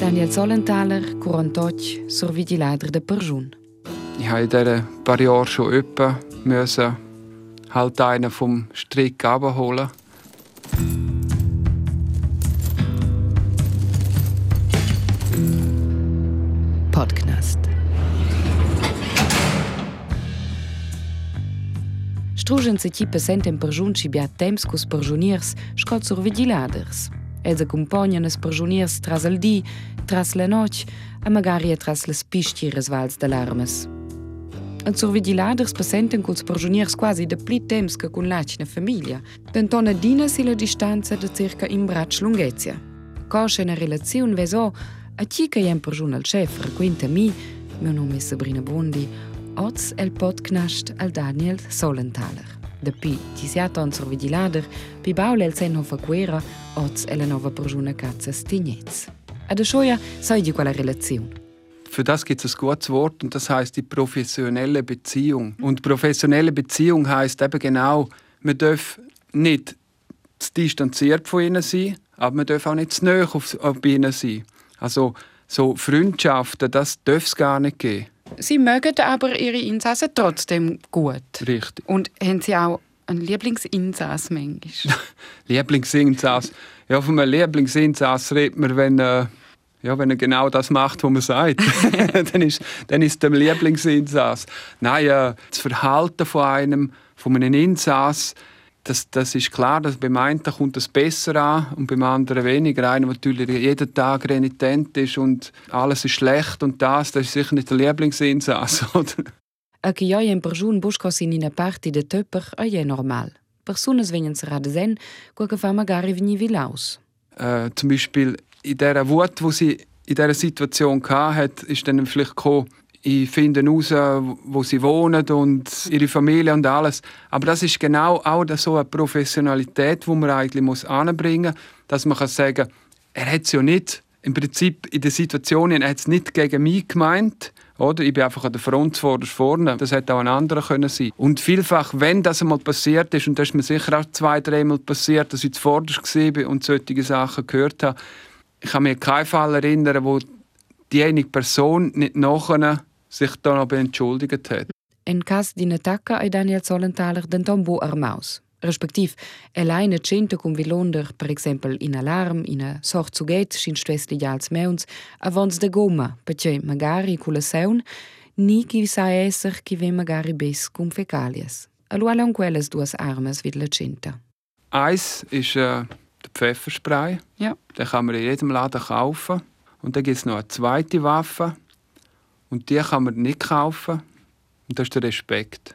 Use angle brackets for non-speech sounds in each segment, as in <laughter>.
Daniel Sollenthaler, 48, Survigilader der Perjun. Ich habe in diesen paar Jahren schon öppe müssen halt einen vom Strick abholen. Podcast. Strugens equipe sentem perjun ci bia temps cus perjuniers scot sur vigiladers. Els accompagnan es perjuniers tras el di, tras la noc, a magari tras les pistières vals d'alarmes. Els survigiladers presenten culs perjuniers quasi de pli temps que cun lacina famiglia, dentona dina si la distanza de circa in brac lunghezia. Cosce na relaziun veso, a chi che jem perjun al chef frequenta mi, mio nome è Sabrina Bondi, oz el podcast al Daniel Solenthaler. Da pi ci sia ton survigilader, pi baule el sen hova quera, oz e la nova perjuna cazza stignez. Ad a schoia sai di quella relazione. Für das gibt es ein gutes Wort und das heißt die professionelle Beziehung. Und professionelle Beziehung heißt eben genau, man darf nicht zu distanziert von ihnen sein, aber man darf auch nicht zu nahe auf, auf ihnen sein. Also so Freundschaften, das darf es gar nicht geben. Sie mögen aber ihre Insassen trotzdem gut. Richtig. Und haben Sie auch einen Lieblingsinsass manchmal? <laughs> Lieblingsinsass. Ja, von einem Lieblingsinsass redet man, wenn, äh, ja, wenn er genau das macht, was man sagt. <laughs> dann ist, dann ist der Lieblingsinsass. Nein, äh, das Verhalten von einem, von einem Insass, das, das ist klar, dass beim einen kommt es besser an und beim anderen weniger. Einer, der natürlich jeden Tag renitent ist und alles ist schlecht und das, das ist sicher nicht der Lieblingsinsass, <laughs> oder? A che io in perjun buscos in parte de töpper a je normal. Personas vengono serade sen, quel che fa magari veni vilaus. Äh, zum Beispiel in dieser Wut, die sie in dieser Situation hatte, ist dann vielleicht gekommen, ich finde heraus, wo sie wohnen und ihre Familie und alles. Aber das ist genau auch so eine Professionalität, die man eigentlich muss anbringen muss, dass man kann sagen er hat es ja nicht, im Prinzip in der Situation, er hat es nicht gegen mich gemeint, oder? Ich bin einfach an der Front vorne. Das hätte auch ein anderer können sein. Und vielfach, wenn das einmal passiert ist, und das ist mir sicher auch zwei, dreimal passiert, dass ich zuvorderst war und solche Sachen gehört habe, ich kann mich keinen Fall erinnern, wo diejenige Person nicht nachher sich da noch entschuldigt hat. En cas di attacca ai Daniel Zollenthaler den tombo armaus. Respektiv, alleine cento cum vilonder, per exempel in alarm, in a sort zuget, schin stwesti als meuns, avons de gomma, perché magari culla seun, ni chi sa esser chi ve magari bes cum fecalias. Allora an quelles duas armes vid la centa. Eins ist äh, der Pfefferspray. Ja. Den kann man in jedem Laden kaufen. Und dann gibt es noch eine zweite Waffe. Und die kann man nicht kaufen. Und das ist der Respekt.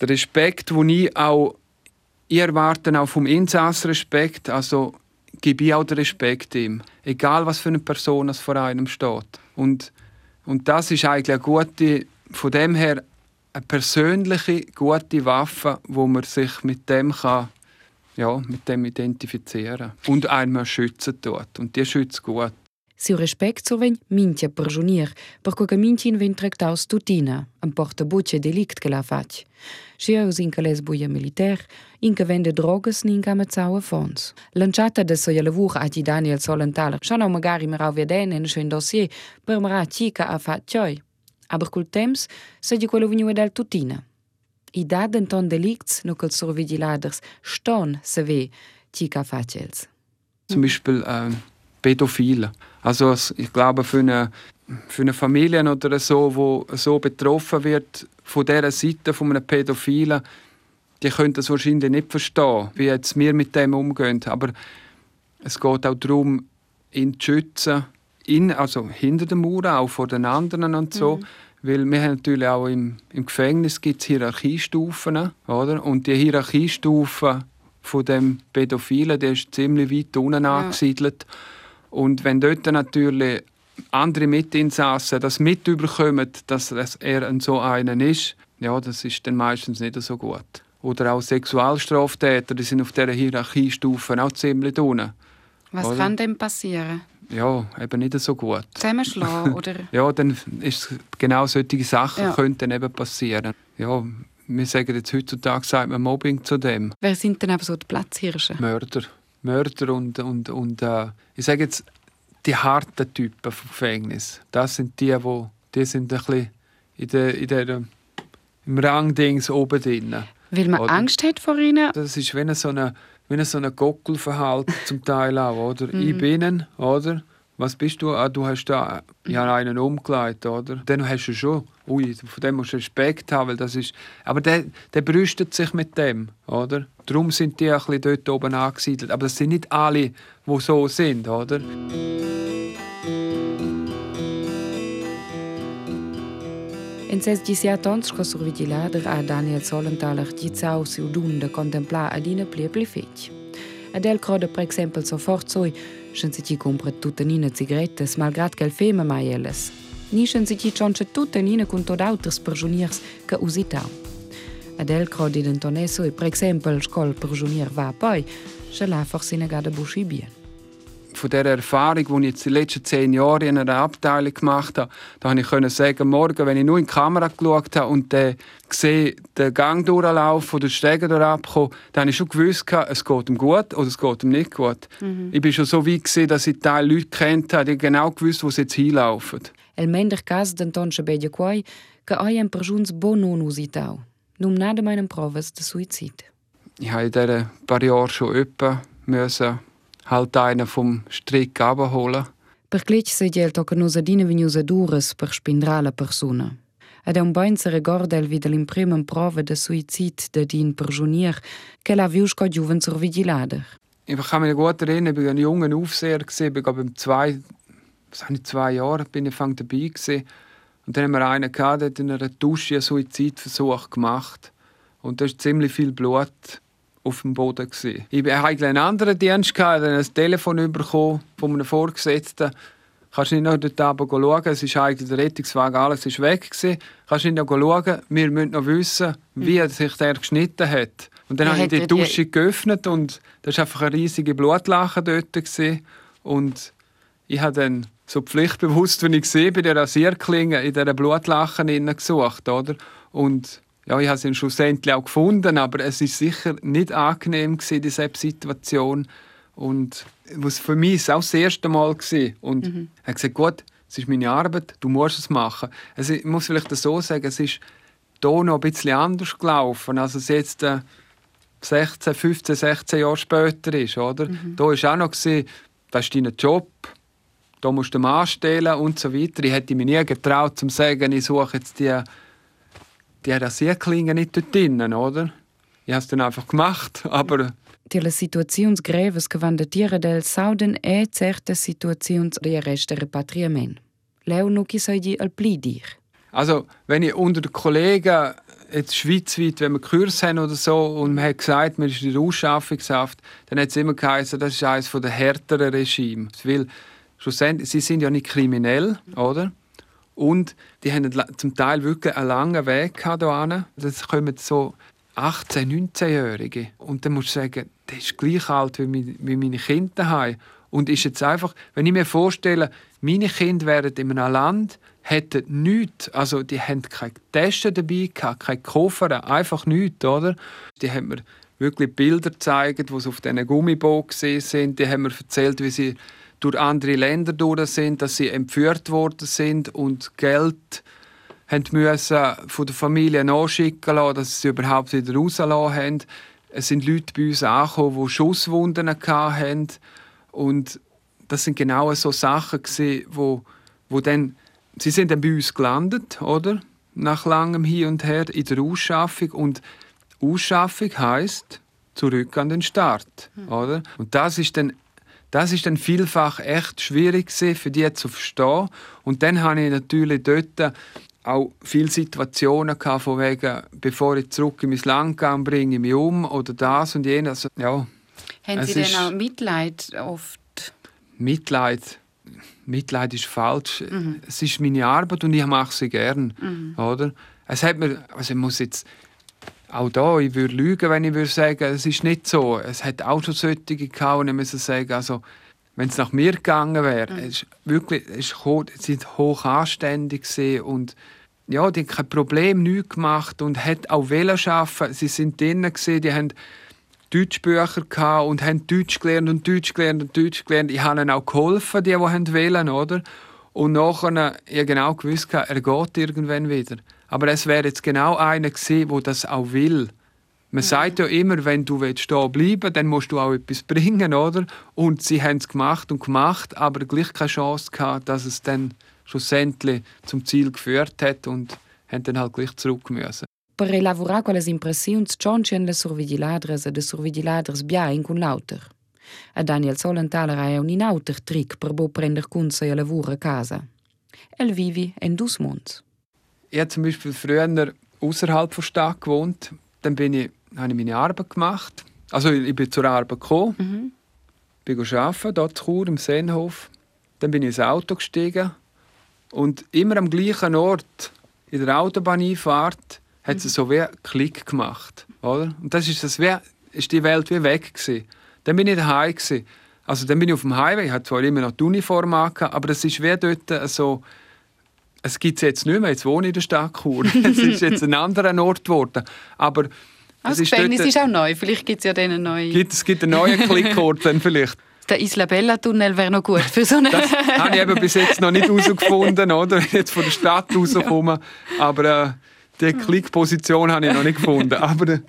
Der Respekt, den ich auch ich erwarte auch vom Insass Respekt. Also gebe ich auch den Respekt ihm. Egal, was für eine Person es vor einem steht. Und, und das ist eigentlich eine gute, von dem her eine persönliche, gute Waffe, wo man sich mit dem kann, ja, mit dem identifizieren und einmal schützen tut. Und die schützt gut. Siu respect survegn mintia perjunier, per quo che mintin ven tractaus tutina, am portabucce delict che la fac. Schiaus in cales buia militaire, in che vende drogas nin camazzau a fons. Lanciata de soia lavur a di Daniel Solenthaler, schon au magari merau veden en schön dossier, per mara chica a fa cioi. Aber cul temps, se di quello veniu del tutina. I dat denton delicts, no col survigiladers, ston se ve, chica facels. Zum Beispiel äh, Pädophile. Also ich glaube, für eine, für eine Familie oder so, wo so betroffen wird von dieser Seite von einem Pädophilen, die können das wahrscheinlich nicht verstehen, wie jetzt wir mit dem umgehen. Aber es geht auch darum, ihn zu schützen, ihn, also hinter dem Mauer, auch vor den anderen und so. Mhm. Weil wir haben natürlich auch im, im Gefängnis gibt's Hierarchiestufen, oder? Und die Hierarchiestufe von dem Pädophilen, der ist ziemlich weit unten ja. angesiedelt. Und wenn dort natürlich andere Mitinsassen das mitbekommen, dass er so einen ist, ja, das ist dann meistens nicht so gut. Oder auch Sexualstraftäter, die sind auf dieser Hierarchiestufe auch ziemlich unten. Was oder? kann denn passieren? Ja, eben nicht so gut. Zusammenschlagen, <laughs> oder? ja, dann ist genau solche Sachen ja. könnten eben passieren. Ja, wir sagen jetzt heutzutage sagt man Mobbing zu dem. Wer sind denn aber so die Platzhirsche? Mörder. Mörder und, und, und äh, ich sage jetzt, die harten Typen vom Gefängnis. Das sind die, wo die sind ein bisschen in der, in der, im Rangdings oben drin. Weil man oder? Angst hat vor ihnen? Das ist wie so eine, wie so eine Gockelverhalten zum Teil auch, oder? <laughs> Mhm. Ich bin, oder? Was bist du? Ah, du hast da, habe einen umgelegt, oder? Dann hast du schon, ui, von dem musst du Respekt haben, weil das ist, aber der, der brüstet sich mit dem, oder? Darum sind die ein dort oben angesiedelt. Aber das sind nicht alle, die so sind, oder? Ses disiatons co survigilader a Daniel Solenthaler dizau siu dun de contemplar adina plie pli fetg. Adel crode per exempel so fort soi, Schën se ti compret tutta nina cigarettas, malgrat qu'el feme mai ellas. Ni schën se ti tschontsche tutta nina cun tot auters perjuniers ca usita. Ad el crodi d'Antonesso e, per exempel, scol perjunier va poi, ce la forsina gada busci bien. Von der Erfahrung, die ich jetzt die letzten zehn Jahre in einer Abteilung gemacht habe, da konnte ich können sagen, morgen, wenn ich nur in die Kamera geschaut habe und dann sehe, den Gang durchlaufen oder die Stege durchabkommen, dann habe ich schon gewusst, es geht ihm gut oder es geht ihm nicht gut. Mhm. Ich bin schon so weit gewesen, dass ich Teil Leute kennt habe, die genau gewusst, wo sie jetzt hinlaufen. El mender cas d'Anton Chabedia quai, que oi en perjuns bon non usitau. Num nada meinen Proves de Suizid. Ich habe in diesen paar Jahren schon öppe müssen halt einen vom Strick abholen. Per se gel toca nos adina vegnusa dures per spindrar la persona. Ed è un bain se recorda el vid l'imprima prova de suicid de din perjunier che la viu sco giuven zur vigilader. Ich kann mich gut erinnern, ich war ein junger Aufseher, ich glaube zwei, zwei Jahre bin ich fang dabei gewesen. Und dann haben wir einen gehabt, der in einer Dusche einen Suizidversuch gemacht. Und da ist ziemlich viel Blut auf dem Boden. Gewesen. Ich hatte einen anderen Dienst, gehabt, ein Telefon bekommen von einem Vorgesetzten. Kannst du nicht noch dort oben schauen? Es ist eigentlich der Rettungswagen, alles ist weg. Gewesen. Kannst du nicht noch schauen? Wir müssen noch wissen, wie mhm. sich der geschnitten hat. Und dann habe ich die Dusche die... geöffnet und da war einfach eine riesige Blutlache dort. Gewesen. Und ich habe dann so pflichtbewusst, wenn ich sehe, bei der Rasierklinge in dieser Blutlache gesucht. Oder? Und ja, ich habe sie schlussendlich auch gefunden, aber es ist sicher nicht angenehm gewesen, diese Situation. Und was für mich ist auch das erste Mal gewesen. Und mhm. er hat gesagt, gut, es ist meine Arbeit, du musst es machen. Also ich muss vielleicht so sagen, es ist hier noch ein bisschen anders gelaufen, als es jetzt äh, 16, 15, 16 Jahre später ist, oder? Mhm. Da war auch noch gewesen, das ist dein Job, da musst du Mann anstellen und so weiter. Ich hätte mich nie getraut, zu sagen, ich suche jetzt die die Rasierklinge nicht dort drinnen, oder? Ich habe es dann einfach gemacht, <laughs> aber... Die situazioni greves che van tiere del sauden è certe situazioni di arrest e repatriament. Leo nu chi sei di al pli dir. Also, wenn ich unter den Kollegen jetzt schweizweit, wenn wir Kurs haben oder so und man hat gesagt, man ist in der Ausschaffungshaft, dann hat es immer geheißen, das ist eines der härteren Regime. Weil schlussendlich, sie sind ja nicht kriminell, oder? Und die haben zum Teil wirklich einen langen Weg hierher. Das kommen so 18-, 19-Jährige. Und dann musst du sagen, der ist gleich alt wie meine Kinder daheim. Und ist jetzt einfach, wenn ich mir vorstelle, meine Kinder wären in einem Land, hätten nichts, also die haben keine Taschen dabei keine Koffer, einfach nichts, oder? Die haben mir wirklich Bilder gezeigt, wo sie auf diesen Gummibooten sind. Die haben mir erzählt, wie sie durch andere Länder durch sind, dass sie entführt worden sind und Geld haben müssen von der Familie nachschicken lassen, dass sie überhaupt wieder rausgelassen haben. Es sind Leute bei uns angekommen, die Schusswunden hatten. Und das sind genau so Sachen, wo, wo dann, sie sind dann bei uns gelandet, oder? Nach langem Hin und Her in der Ausschaffung. Und Ausschaffung heißt zurück an den Start, hm. oder? Und das ist dann das ist dann vielfach echt schwierig für die zu verstehen. Und dann habe ich natürlich dort auch viele Situationen gehabt, von wegen, bevor ich zurück in mein Land gehe, bringe ich mich um oder das und jenes. Also, ja, Haben Sie denn auch Mitleid oft? Mitleid, Mitleid ist falsch. Mhm. Es ist meine Arbeit und ich mache sie gern, mhm. oder? Es hat mir, also ich muss jetzt auch da, ich würde lügen, wenn ich würde sagen, es ist nicht so. Es hat auch schon solche gehabt, und ich muss sagen, also, wenn es nach mir gegangen wäre, mhm. es wirklich, es sind hoch anständig und ja, die haben kein Problem nichts gemacht und hat auch wollen arbeiten. Sie sind drinnen gewesen, die haben Deutschbücher und haben Deutsch gelernt und Deutsch gelernt und Deutsch gelernt. Ich habe ihnen auch geholfen, die, die wollen, oder? Und nachher ich genau gewusst, er geht irgendwann wieder. Aber es wäre jetzt genau einer gewesen, der das auch will. Man mhm. sagt ja immer, wenn du stehen bleiben dann musst du auch etwas bringen, oder? Und sie haben es gemacht und gemacht, aber gleich keine Chance gehabt, dass es dann schlussendlich zum Ziel geführt hat und haben dann halt gleich zurück müssen. Per elaborar quelles impressiuns tschonchen le survigiladres e de survigiladres biain cun lauter. A Daniel Solenthaler ha un inauter trick per bo prender kunze e lavur a casa. El vivi en dus monds. Ich habe zum Beispiel früher außerhalb der Stadt gewohnt. Dann bin ich, habe ich meine Arbeit gemacht. Also ich bin zur Arbeit gekommen, mhm. bin arbeiten, dort Chur, im Seenhof. Dann bin ich ins Auto gestiegen und immer am gleichen Ort in der Autobahneinfahrt hat es mhm. so wie einen Klick gemacht. Oder? Und das ist, das wie, ist die Welt wie weg. Gewesen. Dann bin ich daheim. Gewesen. Also dann bin ich auf dem Highway, ich hatte zwar immer noch die Uniform an, aber es ist wie dort so, es gibt es jetzt nicht mehr, jetzt wohne ich in der Stadt Chur. <laughs> es ist jetzt ein anderer Ort geworden. Aber das Gefängnis ist auch neu, vielleicht gibt es ja dann einen neuen... Gibt, es gibt einen neuen Klickort dann vielleicht. <laughs> Der Isla Bella Tunnel wäre noch gut für so eine... Das habe ich eben bis jetzt noch nicht herausgefunden, oder? Jetzt von der Stadt rauskomme. Aber äh, die Klickposition habe ich noch nicht gefunden. Aber äh,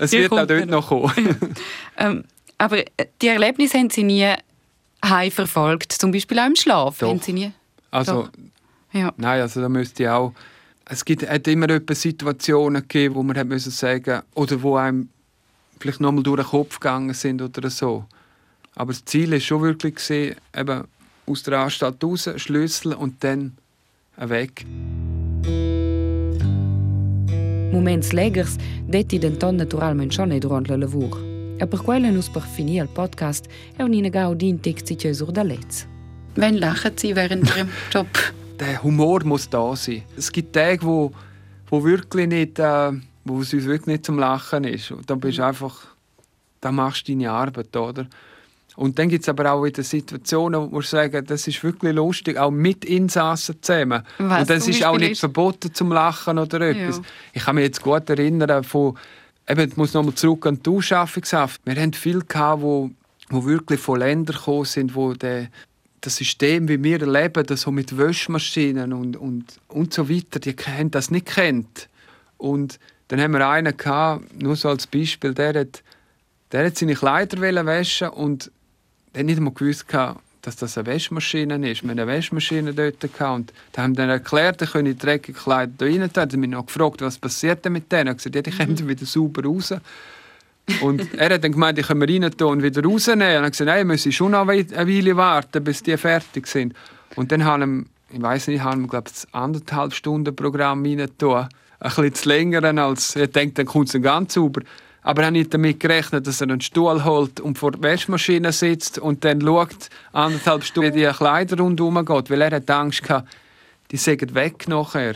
es wird auch dort noch kommen. <laughs> ähm, aber äh, die Erlebnisse haben Sie nie heim verfolgt, zum Beispiel auch im Schlaf? Doch. Haben Sie nie? Also, ja. nein, also da müsste ich auch... Es gibt, hat immer Situationen gegeben, wo man hat müssen sagen oder wo einem vielleicht nochmal durch den Kopf gegangen sind oder so. Aber das Ziel war schon wirklich, gewesen, eben aus der Anstalt raus, Schlüssel und dann weg. Moments legers detti denton naturalment schon nicht durant la lavur. E per quella nus per finire il podcast è un inegau din texti sur da letz. Wenn lachen Sie während Ihrem <laughs> Job? Der Humor muss da sein. Es gibt Tage, wo, wo wirklich nicht, äh, wo es uns wirklich nicht zum Lachen ist. Und dann bist du einfach, da machst du deine Arbeit, oder? Und dann gibt es aber auch wieder Situationen, wo ich sagen, das ist wirklich lustig, auch mit Insassen zusammen. Was, und das ist auch nicht verboten zum Lachen oder etwas. Ja. Ich kann mich jetzt gut erinnern von, eben, ich muss nochmal zurück an die Ausschaffungshaft. Wir hatten viele, gehabt, wo, wo wirklich von Ländern gekommen sind, wo der, das System, wie wir leben, das so mit Wäschmaschinen und, und, und so weiter, die haben das nicht kennt. Und dann haben wir einen gehabt, nur so als Beispiel, der hat, der hat seine Kleider waschen und dann nicht einmal gewusst, dass das eine Waschmaschine ist. Wir hatten eine Waschmaschine dort und da haben dann erklärt, ich könne dreckige Kleider da rein tun. Dann haben mich noch gefragt, was passiert denn mit denen? Ich gesagt, ja, die kommen wieder sauber raus. Und er hat dann gemeint, ich können wir rein tun und wieder rausnehmen. Und er hat gesagt, nein, müssen schon noch eine Weile warten, bis die fertig sind. Und dann haben wir, ich weiß nicht, haben wir, glaube ich, anderthalb Stunden Programm rein tun. Ein bisschen zu länger als, ich denke, dann kommt es ganz sauber. Aber er hat nicht damit gerechnet, dass er einen Stuhl holt und vor der Waschmaschine sitzt und dann schaut, anderthalb Stunden, wie die Kleider rundherum geht. Weil er hat Angst gehabt, die sägen weg nachher.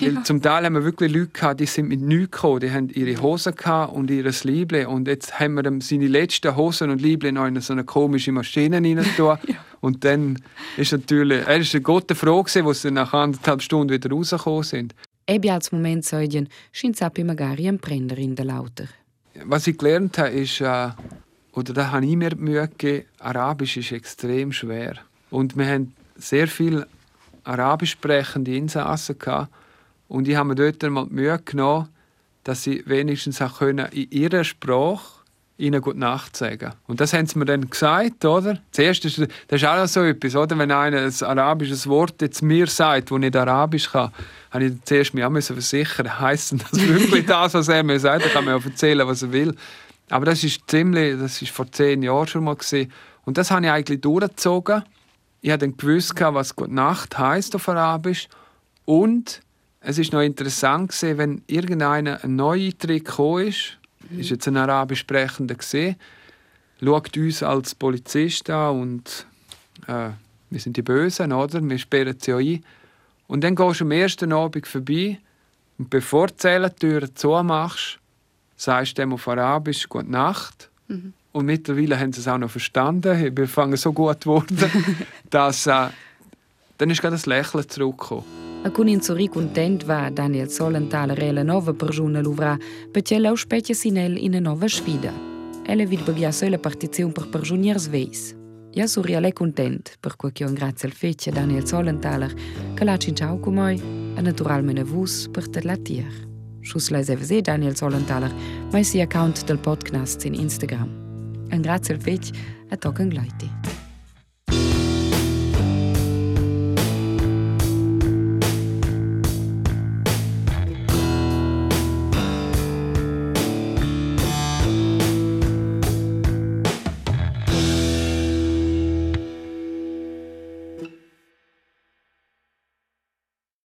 Ja. zum Teil haben wir wirklich Leute gehabt, die sind mit nichts gekommen. Die haben ihre Hosen und ihr Liebling. Und jetzt haben wir seine letzten Hosen und Liebling noch in so eine komische Maschine rein <laughs> ja. Und dann ist natürlich, er ist eine gute Frage, wo sie nach anderthalb Stunden wieder rausgekommen sind. Ebbe als Moment sagen, scheint es magari ein Brenner in der Lauter. Was ich gelernt habe, ist, äh, oder da habe ich mir Mühe gegeben, Arabisch ist extrem schwer. Und wir haben sehr viele arabisch sprechende Insassen gehabt. Und ich habe mir dort mal die Mühe genommen, dass sie wenigstens auch können in ihrer Sprache ihnen gute Nacht sagen. Und das haben sie mir dann gesagt, oder? Zuerst ist das ist auch so etwas, oder? Wenn einer ein arabisches Wort jetzt mir sagt, das nicht arabisch kann, habe ich zuerst mich auch versichern <laughs> heisst das wirklich das, was er mir sagt? Dann kann man ja erzählen, was er will. Aber das ist ziemlich, das ist vor zehn Jahren schon mal gewesen. Und das habe ich eigentlich durchgezogen. Ich habe dann gewusst, was Gute Nacht heisst auf Arabisch. Und es ist noch interessant gewesen, wenn irgendeiner ein Neueintritt gekommen ist, mhm. ist jetzt ein Arabisch sprechender gesehen, schaut uns als Polizist an und äh, wir sind die Bösen, oder? Wir sperren sie ein. Und dann gehst du am ersten Abend vorbei und bevor du die Zellentüre zumachst, sagst du dem auf Arabisch «Gute Nacht». Mhm. Und mittlerweile haben sie es auch noch verstanden. Wir fangen so gut worden, <laughs> dass äh, dann ist gerade das Lächeln zurückgekommen. A con in sorri content va Daniel Solenthaler e la nova persona l'uvra perché lau specchia sinel in una nova sfida. Ella vid bevia sola partizione per personiers veis. Ja sorri alle content per quel che un grazie al fece Daniel Solenthaler che la cinciau con moi e naturalmente vus per te la tier. Schus la se Daniel Solenthaler, mai si account del podcast in Instagram. Un grazie al fece e tocken gleiti.